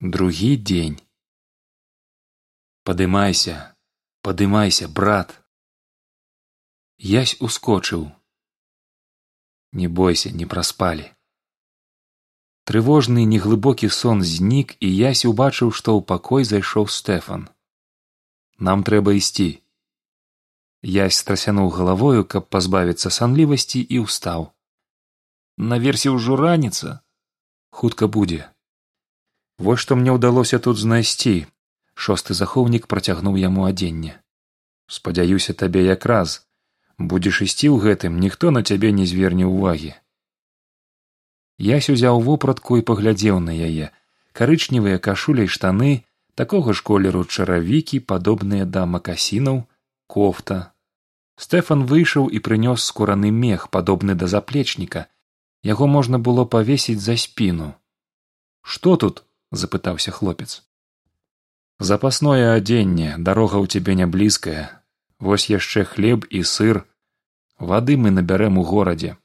другі дзень падымайся падымайся брат. Ясь ускочыў. Не бойся не праспалі. Трывожны неглыбокі сон знік і ясь убачыў што ў пакой зайшоў стэфан. Нам трэба ісці. Ясь страсянуў галавою каб пазбавіцца санлівасці і ўстаў. Наверсе ўжо раніца. Хутка будзе вось што мне ўдалося тут знайсці шосты захоўнік працягнуў яму адзенне. Спадзяюся табе якраз. Будзеш ісці ў гэтым ніхто на цябе не зверне ўвагі ясь узяў вопратку і паглядзеў на яе. Карычневыя кашуля і штаны такога ж колеру чаравікі падобныя да макасінаў кофта. Стэфан выйшаў і прынёс скураны мех падобны да заплечніка. Яго можна было павесіць за спіну. Што тут запытаўся хлопец. Запасное адзенне дарога ў цябе не блізкая. Вось яшчэ хлеб і сыр. Вады мы набярэм у горадзе.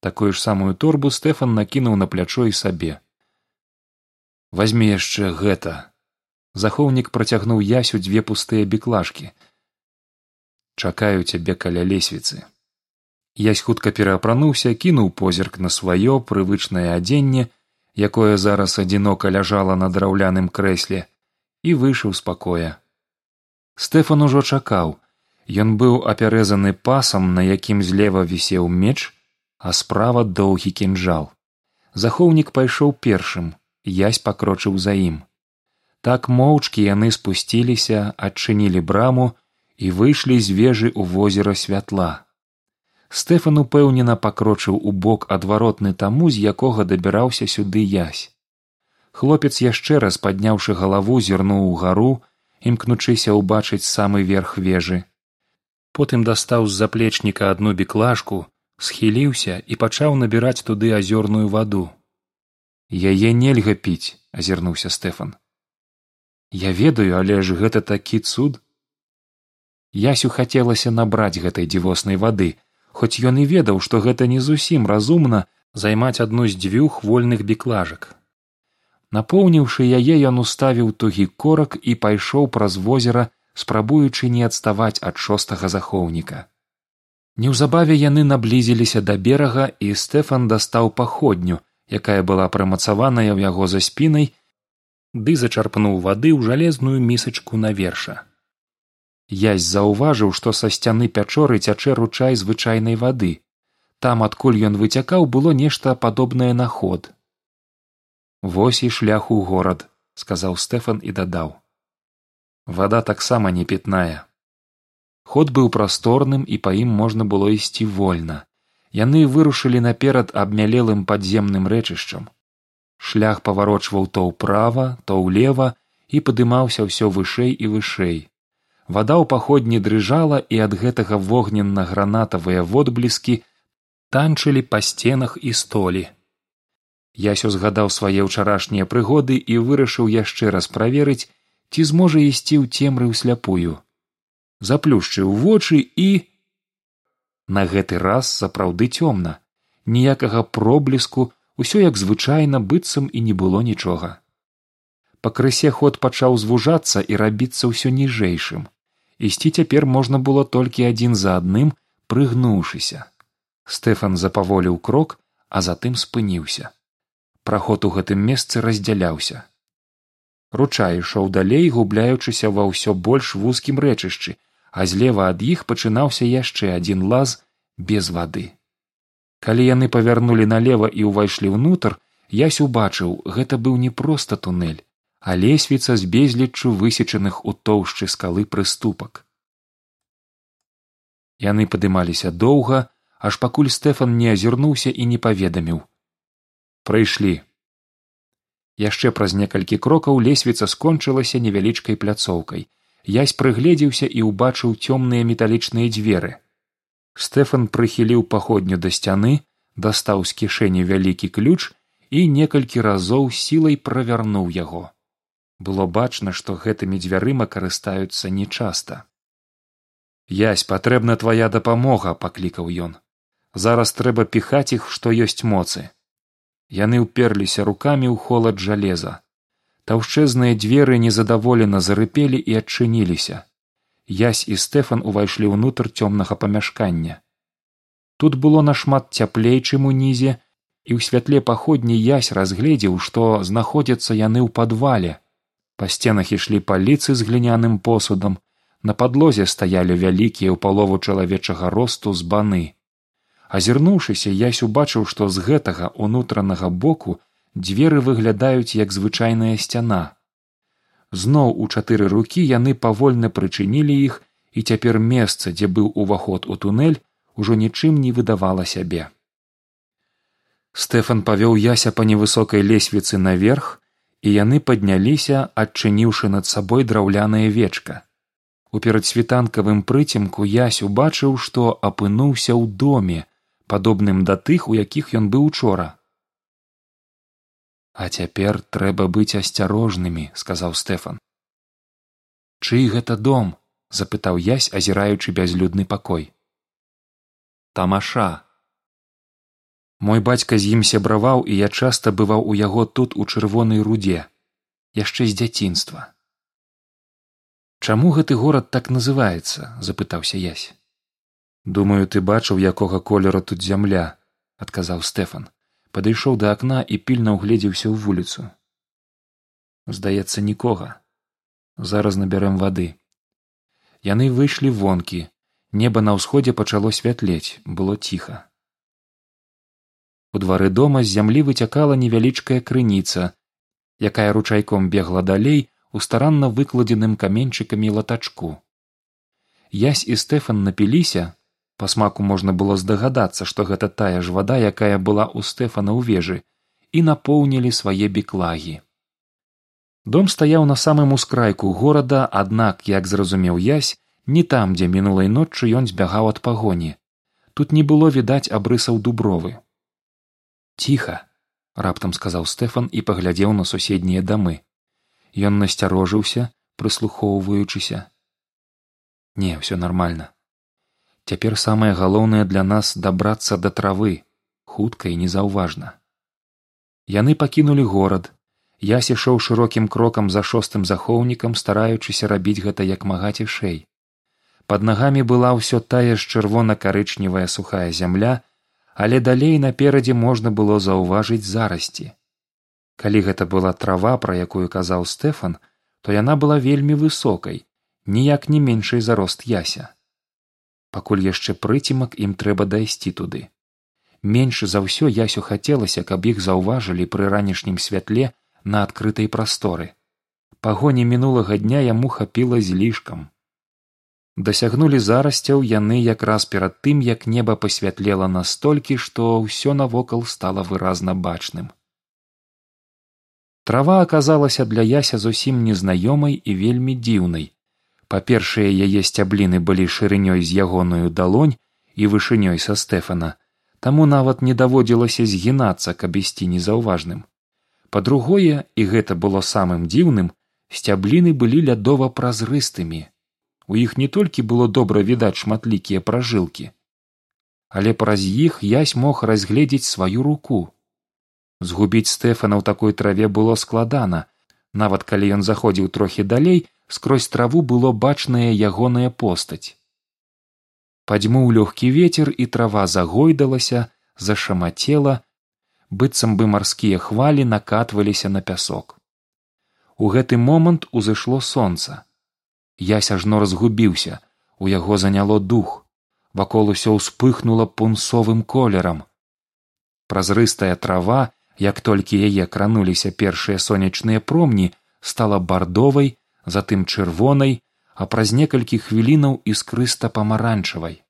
Такую ж самую торбу стэфан накінуў на плячо і сабе. Возьми яшчэ гэта. Захоўнік працягнуў ясю дзве пустыя біклажкі чакаю цябе каля лесвіцы. Ясь хутка пераапрануўся кінуў позірк на сваё прывычнае адзенне якое зараз адзінока ляжала на драўляным крэсле і выйшаў з пакоя. Стэфан ужо чакаў. Ён быў апярэзаны пасам на якім злева вісеў меч а справа доўгі кінжал. Захоўнік пайшоў першым язь пакрочыў за ім. Так моўчкі яны спусціліся адчынілі браму і выйшлі з вежы ў возера святла стэфан упэўнена пакрочыў у бок адваротны таму з якога дабіраўся сюды язь хлопец яшчэ раз падняўшы галаву зірнуў угару імкнучыся ўбачыць самы верх вежы. Потым дастаў з заплечніка адну біклажку схіліўся і пачаў набіраць туды азёрную ваду. Яе нельга піць азірнуўся стэфан. Я ведаю але ж гэта такі цуд ясю хацелася набраць гэтай дзівоснай вады хоць ён і ведаў што гэта не зусім разумна займаць адну з дзвюх вольных біклажак напоўніўшы яе ён уставіў тугі корак і пайшоў праз возера спрабуючы не адставаць ад шостага захоўніка. Неўзабаве яны наблізіліся да берага і стэфан дастаў паходню якая была прымацаваная ў яго за спінай ды зачарпнуў вады ў жалезную місачку на верша язь заўважыў што са сцяны пячоры цячэ ручай звычайнай вады. Там адкуль ён выцякаў было нешта падобнае на ход. Вось і шлях у горад сказаў стэфан і дадаў. Вада таксама не пітная ход быў прасторным і па ім можна было ісці вольна. Яны вырушылі наперад абмялелым падземным рэчышчам. Шлях паварочваў то ўправа то ўлева і падымаўся ўсё вышэй і вышэй вада ў паходні дрыжала і ад гэтага вогненна гранатавыя водбліскі танчылі па сценах і столі. Ясю згадаў свае ўчарашнія прыгоды і вырашыў яшчэ раз праверыць ці зможа ісці ў цемры ўсляпую заплюшчыў вочы і на гэты раз сапраўды цёмна. Ніякага пробліску усё як звычайна быццам і не было нічога. Пакрысе ход пачаў звужацца і рабіцца ўсё ніжэйшым ісці цяпер можна было толькі адзін за адным прыгнуўшыся стэфан запаволіў крок а затым спыніўся праход у гэтым месцы раздзяляўся. Ручай ішоў далей губляючыся ва ўсё больш вузкім рэчышчы а злева ад іх пачынаўся яшчэ адзін лаз без вады. Калі яны павярнулі налева і ўвайшлі ўнутр ясь убачыў гэта быў не проста тунэль а лесвіца з безліччу высечаных у тоўшчы скалы прыступак. Яны падымаліся доўга аж пакуль стэфан не азірнуўся і не паведаміў. Прыйшлі. Яшчэ праз некалькі крокаў лесвіца скончылася невялічкай пляцоўкай. Язь прыгледзеўся і ўбачыў цёмныя металічныя дзверы. Стэфан прыхіліў паходню да сцяны дастаў з кішэні вялікі ключ і некалькі разоў сілай правярнуў яго было бачна што гэтымі дзвярыма карыстаюцца нечаста. Язь патрэбна твая дапамога паклікаў ён. Зараз трэба піхаць іх што ёсць моцы яны ўперліся рукамі ў холад жалеза. Таўшчэзныя дзверы незадаволена зарыпелі і адчыніліся. Язь і стэфан увайшлі ўнутр цёмнага памяшкання. Тут было нашмат цяплей чым унізе і ў святле паходні язь разгледзеў што знаходзяцца яны ў падвале па сценах ішлі паліцы з гліняным посудам. На падлозе стаялі вялікія ў палову чалавечага росту з баны азірнуўшыся язь убачыў што з гэтага унутранага боку дзверы выглядаюць як звычайная сцяна. Зноў у чатыры рукі яны павольна прычынілі іх і цяпер месца дзе быў уваход у тунэль ужо нічым не выдавала сябе. Стэфан павёў яся па невысокай лесвіцы наверх і яны падняліся адчыніўшы над сабой драўлянае вечка. У перадсвітанкавым прыцемку ясь убачыў што апынуўся ў доме падобным да тых у якіх ён быў учора. А цяпер трэба быць асцярожнымі сказаў стэфан. Чый гэта дом запытаў язь азіраючы бязлюдны пакой. Тамаша мой бацька з ім сябраваў і я часта бываў у яго тут у чырвонай рудзе яшчэ з дзяцінства. Чаму гэты горад так называецца запытаўся язь думаю ты бачыў якога колеру тут зямля адказаў стэфан. Падышоў да акна і пільна ўгледзеўся ў вуліцу. Здаецца нікога. Зараз набярэм вады яны выйшлі вонкі. Неба на ўсходзе пачало святлець. Было ціха у двары дома з зямлі выцякала невялічкая крыніца якая ручайком бегла далей у старанна выкладзеным каменьчыкамі латачку. Язь і стэфан напіліся па смаку можна было здагадацца што гэта тая ж вада якая была ў стэфана ў вежы і напоўнілі свае біклагі дом стаяў на самым ускрайку горада аднак як зразумеў язь не там дзе мінулай ноччу ён збягаў ад пагоні. Тут не было відаць абрысаў дубровы ціха раптам сказаў стэфан і паглядзеў на суседнія дамы. Ён насцярожыўся прыслухоўваючыся. Не ўсё нармальна Цяпер самае галоўнае для нас дабрацца да травы хутка і незаўважна. Яны пакінулі горад. Я сышоў шырокім крокам за шостым захоўнікам стараючыся рабіць гэта як мага цішэй. Под нагамі была ўсё тая ж чырвона карычневая сухая зямля але далей наперадзе можна было заўважыць зарасці. Калі гэта была трава пра якую казаў стэфан то яна была вельмі высокай ніяк не меншай за рост яся. Пакуль яшчэ прыцемак ім трэба дайсці туды. Менш за ўсё ясю хацелася каб іх заўважылі пры ранішнім святле на адкрытай прасторы. Пагоні мінулага дня яму хапіла злішкам дасягнулі зарасцяў яны якраз перад тым як неба пасвятлела настолькі што ўсё навокал стала выразна бачным. Трава аказалася для яся зусім незнаёмай і вельмі дзіўнай. Па-першае яе сцябліны былі шырынёй з ягоную далонь і вышынёй са стэфана таму нават не даводзілася згінацца каб ісці незаўважным. Па другое і гэта было самым дзіўным сцябліны былі лядова празрыстымі у іх не толькі было добра відаць шматлікія пражылкі але праз іх язь мог разгледзець сваю руку. Згубіць стэфана ў такой траве было складана. Нават калі ён заходзіў трохі далей скрозь траву было бачная ягоная постаць. Падзьмуў лёгкі ветер і трава загойдалася зашамацела. Быццам бы марскія хвалі накатваліся на пясок. У гэты момант узышло сонца ясь ажно разгубіўся. У яго заняло дух. Вакол усё ўспыхнула пунсовым колерам. Празрыстая трава як толькі яе крануліся першыя сонечныя промні стала бардовай затым чырвонай а праз некалькі хвілінаў іскрыста памаранчавай.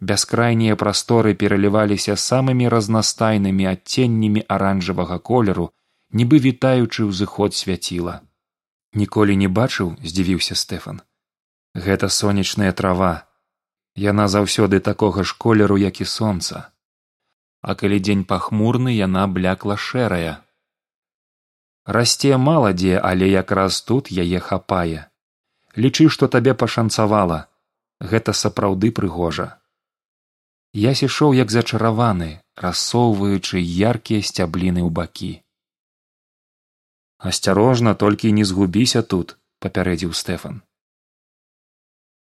Бяскрайнія прасторы пераліваліся самымі разнастайнымі адценнямі аранжавага колеру нібы вітаючы ўзыход свяціла ніколі не бачыў здзівіўся стэфан. Гэта сонечная трава. Яна заўсёды такога ж колеру як і сонца. А калі дзень пахмурны яна блякла шэрая. Расце мала дзе але якраз тут яе хапае. Лічы што табе пашанцавала. Гэта сапраўды прыгожа. Я сышоў як зачараваны рассоўваючы яркія сцябліны ў бакі асцярожна толькі не згубіся тут папярэдзіў стэфан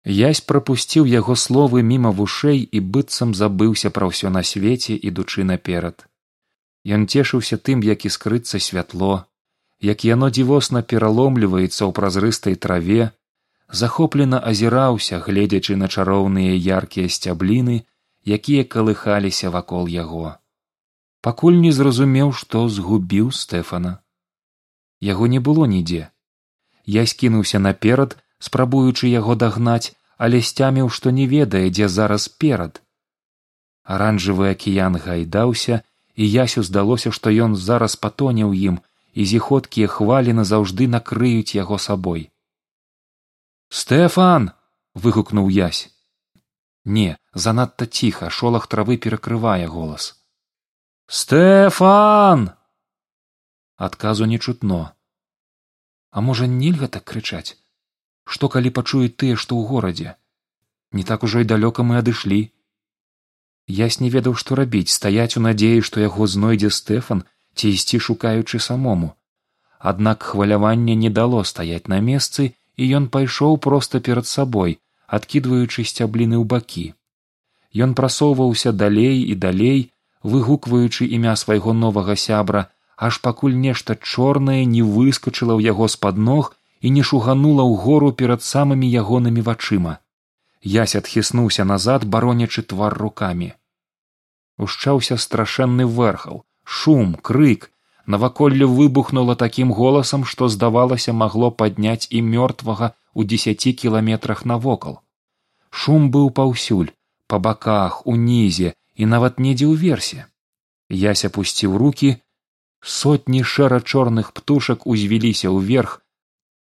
язь прапусціў яго словы міма вушэй і быццам забыўся пра ўсё на свеце ідучы наперад. Ён цешыўся тым як іскрыцца святло як яно дзівосна пераломліваецца ў празрыстай траве захоплена азіраўся гледзячы на чароўныя яркія сцябліны якія калыхаліся вакол яго. Пакуль не зразумеў што згубіў стэфана яго не было нідзе. Я скінуўся наперад спрабуючы яго дагнаць але сцяміў што не ведае дзе зараз перад. Аранжавы акіян гайдаўся і ясю здалося што ён зараз патоне ў ім і зіходкія хвалі назаўжды накрыюць яго сабой. Стэфан выгукнуў язь не занадта ціха шолах травы перакрывае голас. Стэфан! Адказу не чутно а можа нельга так крычаць? Што калі пачуюць тыя што ў горадзе? Не так ужо і далёка мы адышлі. Ясь не ведаў што рабіць стаяць у надзеі што яго знойдзе стэфан ці ісці шукаючы самому. Аднак хваляванне не дало стаяць на месцы і ён пайшоў проста перад сабой адкідваючы сцябліны ў бакі. Ён прасоўваўся далей і далей выгукваючы імя свайго новага сябра аж пакуль нешта чорнае не выскочыла ў яго з пад ног і не шуганула ў гору перад самымі ягонымі вачыма. Ясь адхіснуўся назад баронячы твар рукамі. Ушчаўся страшэнны вэрхал. Шум крык. Наваколле выбухнула такім голасам што здавалася магло падняць і мёртвага ў дзесяці кіламетрах навокал. Шум быў паўсюль па баках унізе і нават недзе ўверсе ясь апусціў руки сотні шэра чорных птушак узвіліся ўверх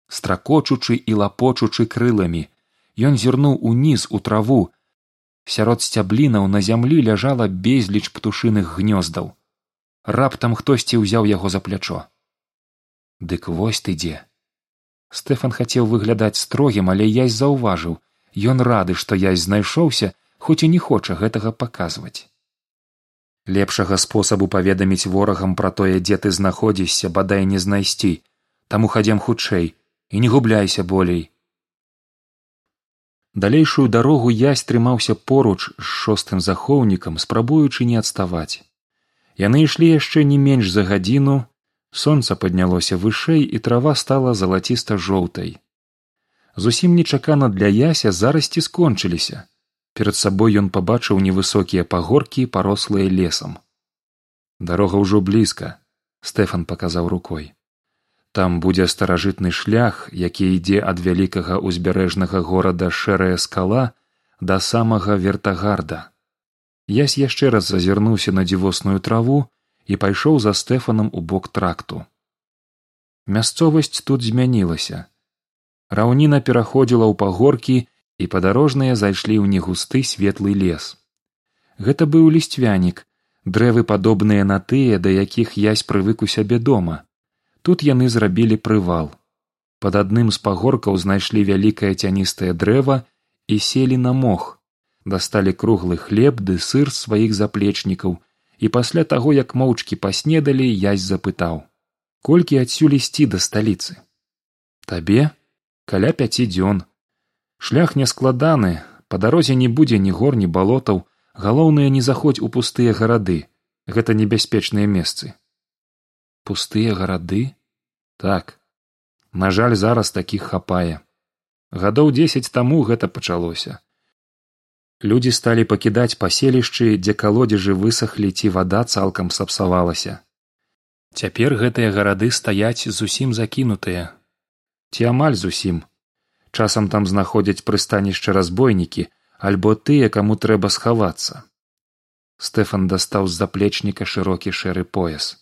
стракочучы і лапочучы крыламі. Ён зірнуў уніз у траву. Сярод сцяблінаў на зямлі ляжала безліч птушыных гнёздаў. Раптам хтосьці ўзяў яго за плячо. Дык вось ты дзе. Стэфан хацеў выглядаць строгім але язь заўважыў ён рады што язь знайшоўся хоць і не хоча гэтага паказваць лепшага спосабу паведаміць ворагам пра тое дзе ты знаходзішся бадай не знайсці. Таму хадзем хутчэй і не губляйся болей. Далейшую дарогу язь трымаўся поруч з шостым захоўнікам спрабуючы не адставаць. Яны ішлі яшчэ не менш за гадзіну сонца паднялося вышэй і трава стала залаціста жоўтай зусім нечакана для яся зарасці скончыліся перад сабой ён пабачыў невысокія пагоркі парослыя лесам. Дарога ўжо блізка стэфан паказаў рукой. Там будзе старажытны шлях які ідзе ад вялікага ўзбярэжнага горада шэрая скала да самага вертагарда. Ясь яшчэ раз зазірнуўся на дзівосную траву і пайшоў за стэфанам у бок тракту. Мясцовасць тут змянілася. Раўніна пераходзіла ў пагоркі і падарожныя зайшлі ў негусты светлы лес. Гэта быў лісцвянік дрэвы падобныя на тыя да якіх язь прывык у сябе дома. Тут яны зрабілі прывал. Под адным з пагоркаў знайшлі вялікае цяністае дрэва і селі на мох. Дасталі круглы хлеб ды сыр сваіх заплечнікаў і пасля таго як моўчкі паснедалі язь запытаў колькі адсюль ісці да сталіцы? Табе? Каля пяці дзён шлях нескладаны па дарозе не будзе ні гор ні балотаў галоўнае не заходзь у пустыя гарады. Гэта небяспечныя месцы. Пустыя гарады? Так. На жаль зараз такіх хапае. Гадоў дзесяць таму гэта пачалося. Людзі сталі пакідаць паселішчы дзе калодзежы высахлі ці вада цалкам сапсавалася. Цяпер гэтыя гарады стаяць зусім закінутыя. Ці амаль зусім часам там знаходзяць прыстанішча разбойнікі альбо тыя каму трэба схавацца стэфан дастаў з заплечніка шырокі шэры пояс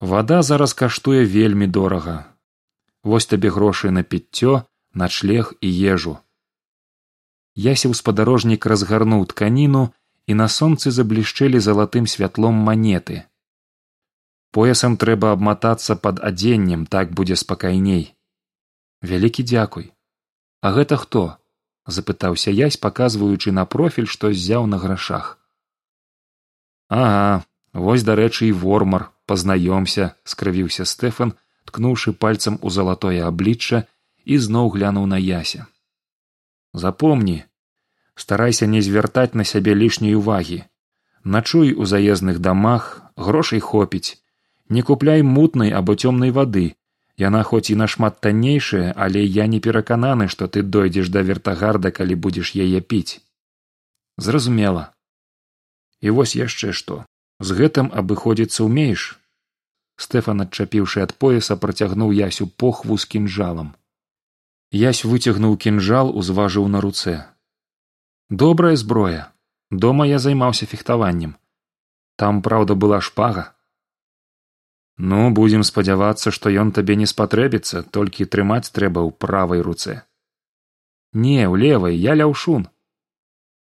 Вада зараз каштуе вельмі дорага. Вось табе грошы на піццё, на шлег і ежу. Ясеў спадарожнік разгарнуў тканіну і на сонцы заблішчэлі залатым святлом манеты. Поясам трэба абматацца пад адзеннем, так будзе спакайней. Вялікі дзякуй. А гэта хто? запытаўся язь, паказваючы на профіль, што ззяў на грашах. Ага, вось дарэчы і вормар пазнаёмся скрывіўся стэфан ткнуўшы пальцам у залатое аблічча і зноў глянуў на яся запомні старайся не звяртаць на сябе лішняй увагі начуй у заездных дамах грошай хопіць не купляй мутнай або цёмнай вады яна хоць і нашмат таннейшая але я не перакананы што ты дойдзеш да вертагарда калі будзеш яе піць. Зразумела. І вось яшчэ што. З гэтым абыходзіцца ўмееш? Стэфан адчапіўшы ад пояса працягнуў ясю похву з кінжалам. Ясь выцягнуў кінжал узважыў на руцэ. Добрая зброя. Дома я займаўся фехтаваннем. Там праўда была шпага ну будзем спадзявацца што ён табе не спатрэбіцца толькі трымаць трэба ў правай руцэ. Не ў левай я ляўшун.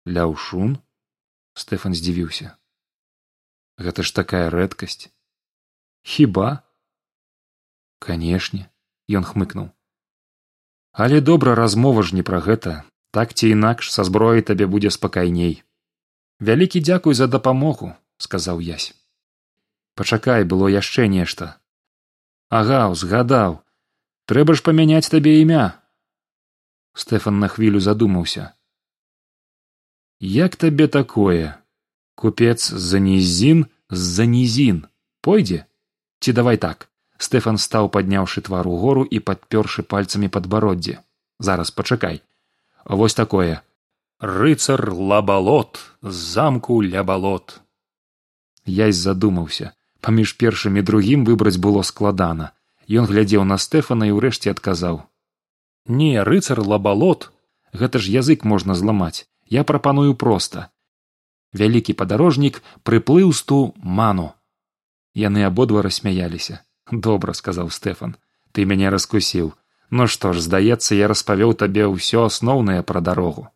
Ляўшун? Стэфан здзівіўся. Гэта ж такая рэдкасць. Хіба? Канешне ён хмыкнуў. Але добра размова ж не пра гэта так ці інакш са зброяй табе будзе спакайней. Вялікі дзякуй за дапамогу сказаў язь пачакай было яшчэ нешта. Ага узгадаў. Трэба ж памяняць табе імя. Стэфан на хвілю задумаўся. Як табе такое? Купец за нізін з за нізін. Пойдзе? Ці давай так? Стэфан стаў падняўшы твар угору і падпёршы пальцамі падбароддзе. Зараз пачакай. Вось такое. Рыцар лабалот з замку ля балот язь задумаўся паміж першым і другім выбраць было складана. Ён глядзеў на стэфана і ўрэшце адказаў. Не рыцар лабалот. Гэта ж язык можна зламаць. Я прапаную проста. Вялікі падарожнік прыплыў сту ману яны абодва рассмяяліся. Добра сказаў стэфан. Ты мяне раскусіў. Ну што ж здаецца я распавёў табе ўсё асноўнае пра дарогу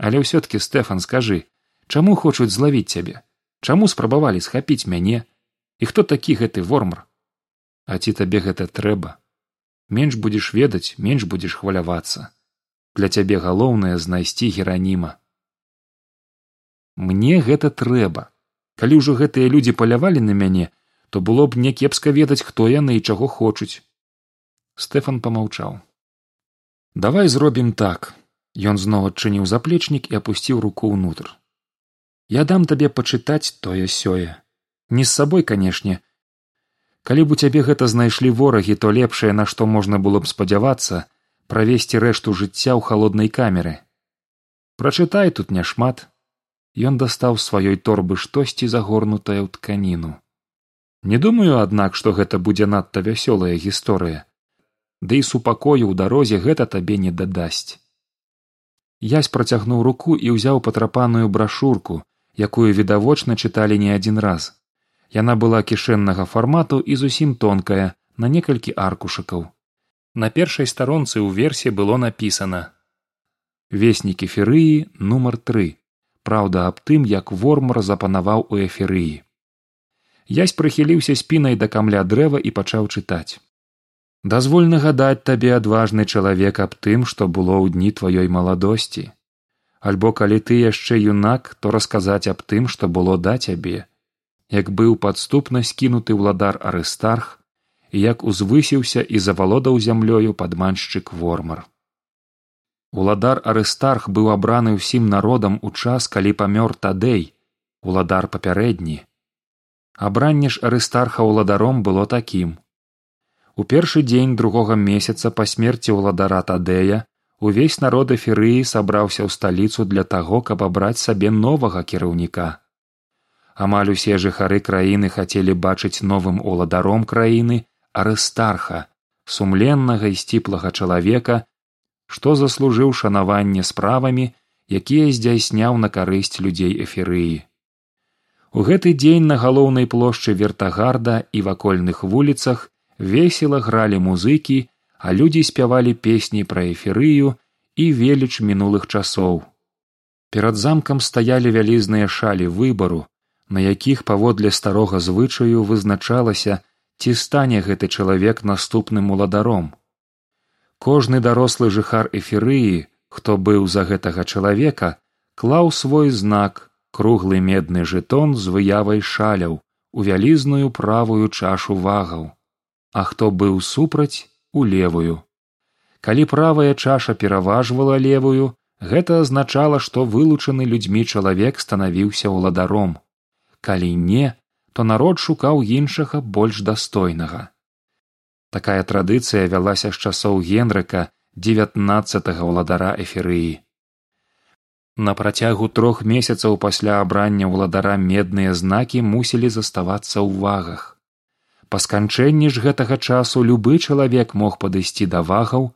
але ўсё таки стэфан скажы чаму хочуць злавіць цябе? Чаму спрабавалі схапіць мяне і хто такі гэты вормар? А ці табе гэта трэба? Менш будзеш ведаць менш будзеш хвалявацца. Для цябе галоўнае знайсці гераніма. Мне гэта трэба. Калі ўжо гэтыя людзі палявалі на мяне то было б някепска ведаць хто яны і чаго хочуць. Стэфан помаўчаў давай зробім так. Ён зноў адчыніў заплечнік і апусціў руку ўнутр. Я дам табе пачытаць тое сёе не з сабой канешне калі б у цябе гэта знайшлі ворагі то лепшае на што можна было б спадзявацца правесці рэшту жыцця ў халоднай камеры. Прачытай тут няшмат. Ён дастаў сваёй торбы штосьці загорнутае ў тканіну. Не думаю аднак што гэта будзе надта вясёлая гісторыя. Ды і супакою ў дарозе гэта табе не дадасць язь працягнуў руку і ўзяў патрапаную брашурку якую відавочна чыталі не адзін раз яна была кішэннага фармату і зусім тонкая на некалькі аркушыкаў. На першай старонцы ў версе было напісана веснікі ферыі нумар тры праўда аб тым як вормар запанаваў у эферыі. Язь прыхіліўся спінай да камля дрэва і пачаў чытаць. Дазволь нагадаць табе адважны чалавек аб тым што было ў дні тваёй маладосці. Альбо калі ты яшчэ юнак то расказаць аб тым што было да цябе як быў падступна скінуты ўладар арыстарх і як узвысіўся і завалодаў зямлёю падманшчык вормар. Уладар арыстарх быў абраны ўсім народам у час калі памёр тадэй уладар папярэдні. Абранне ж арыстарха ўладаром было такім. У першы дзень другога месяца па смерці ўладара тадэя увесь народ эферыі сабраўся ў сталіцу для таго каб абраць сабе новага кіраўніка амаль усе жыхары краіны хацелі бачыць новым уладаром краіны арыстарха сумленнага і сціплага чалавека што заслужыў шанаванне справамі якія здзяйсняў на карысць людзей эферыі у гэты дзень на галоўнай плошчы вертагарда і вакольных вуліцах весела гралі музыкі а людзі спявалі песні пра эферыю і веліч мінулых часоў. Перад замкам стаялі вялізныя шалі выбару на якіх паводле старога звычаю вызначалася ці стане гэты чалавек наступным уладаром. Кожны дарослы жыхар эферыі хто быў за гэтага чалавека клаў свой знак круглы медны жытон з выявай шаляў у вялізную правую чашу вагаў а хто быў супраць у левую. Калі правая чаша пераважвала левую гэта азначала што вылучаны людзьмі чалавек станавіўся ўладаром калі не то народ шукаў іншага больш дастойнага. Такая традыцыя вялася з часоў генрыка дзевятнаццатага ўладара эферыі на працягу трох месяцаў пасля абрання ўладара медныя знакі мусілі заставацца ў вагах. Па сканчэнні ж гэтага часу любы чалавек мог падысці да вагаў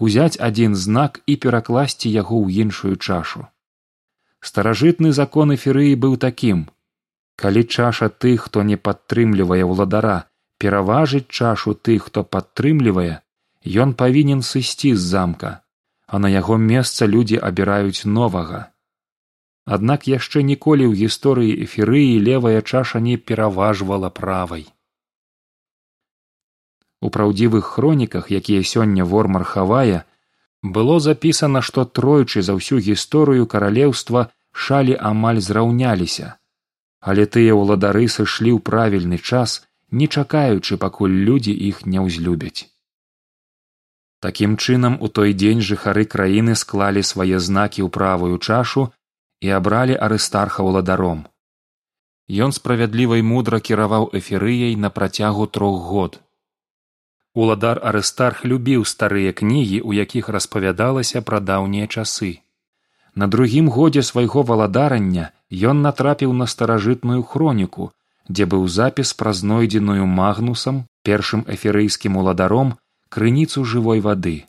узяць адзін знак і перакласці яго ў іншую чашу. Старажытны закон эферыі быў такім калі чаша тых хто не падтрымлівае ўладара пераважыць чашу тых хто падтрымлівае ён павінен сысці з замка а на яго месца людзі абіраюць новага. Аднак яшчэ ніколі ў гісторыі эферыі левая чаша не пераважвала правай. У праўдзівых хроніках якія сёння вормар хавае было запісана што тройчы за ўсю гісторыю каралеўства шалі амаль зраўняліся але тыя ўладары сышлі ў правільны час не чакаючы пакуль людзі іх не ўзлюбяць. Такім чынам у той дзень жыхары краіны склалі свае знакі ў правую чашу і абралі арыстарха ўладаром. Ён справядліва і мудра кіраваў эферыяй на працягу трох год. Уладар арыстарх любіў старыя кнігі у якіх распавядалася пра даўнія часы. На другім годзе свайго валадарання ён натрапіў на старажытную хроніку дзе быў запіс пра знойдзеную магнусам першым эферыйскім уладаром крыніцу жывой вады.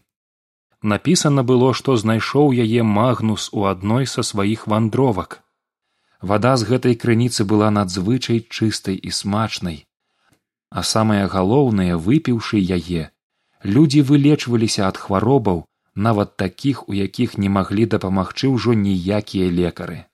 Напісана было што знайшоў яе магнус у адной са сваіх вандровак. Вада з гэтай крыніцы была надзвычай чыстай і смачнай. А самае галоўнае выпіўшы яе людзі вылечваліся ад хваробаў нават такіх у якіх не маглі дапамагчы ўжо ніякія лекары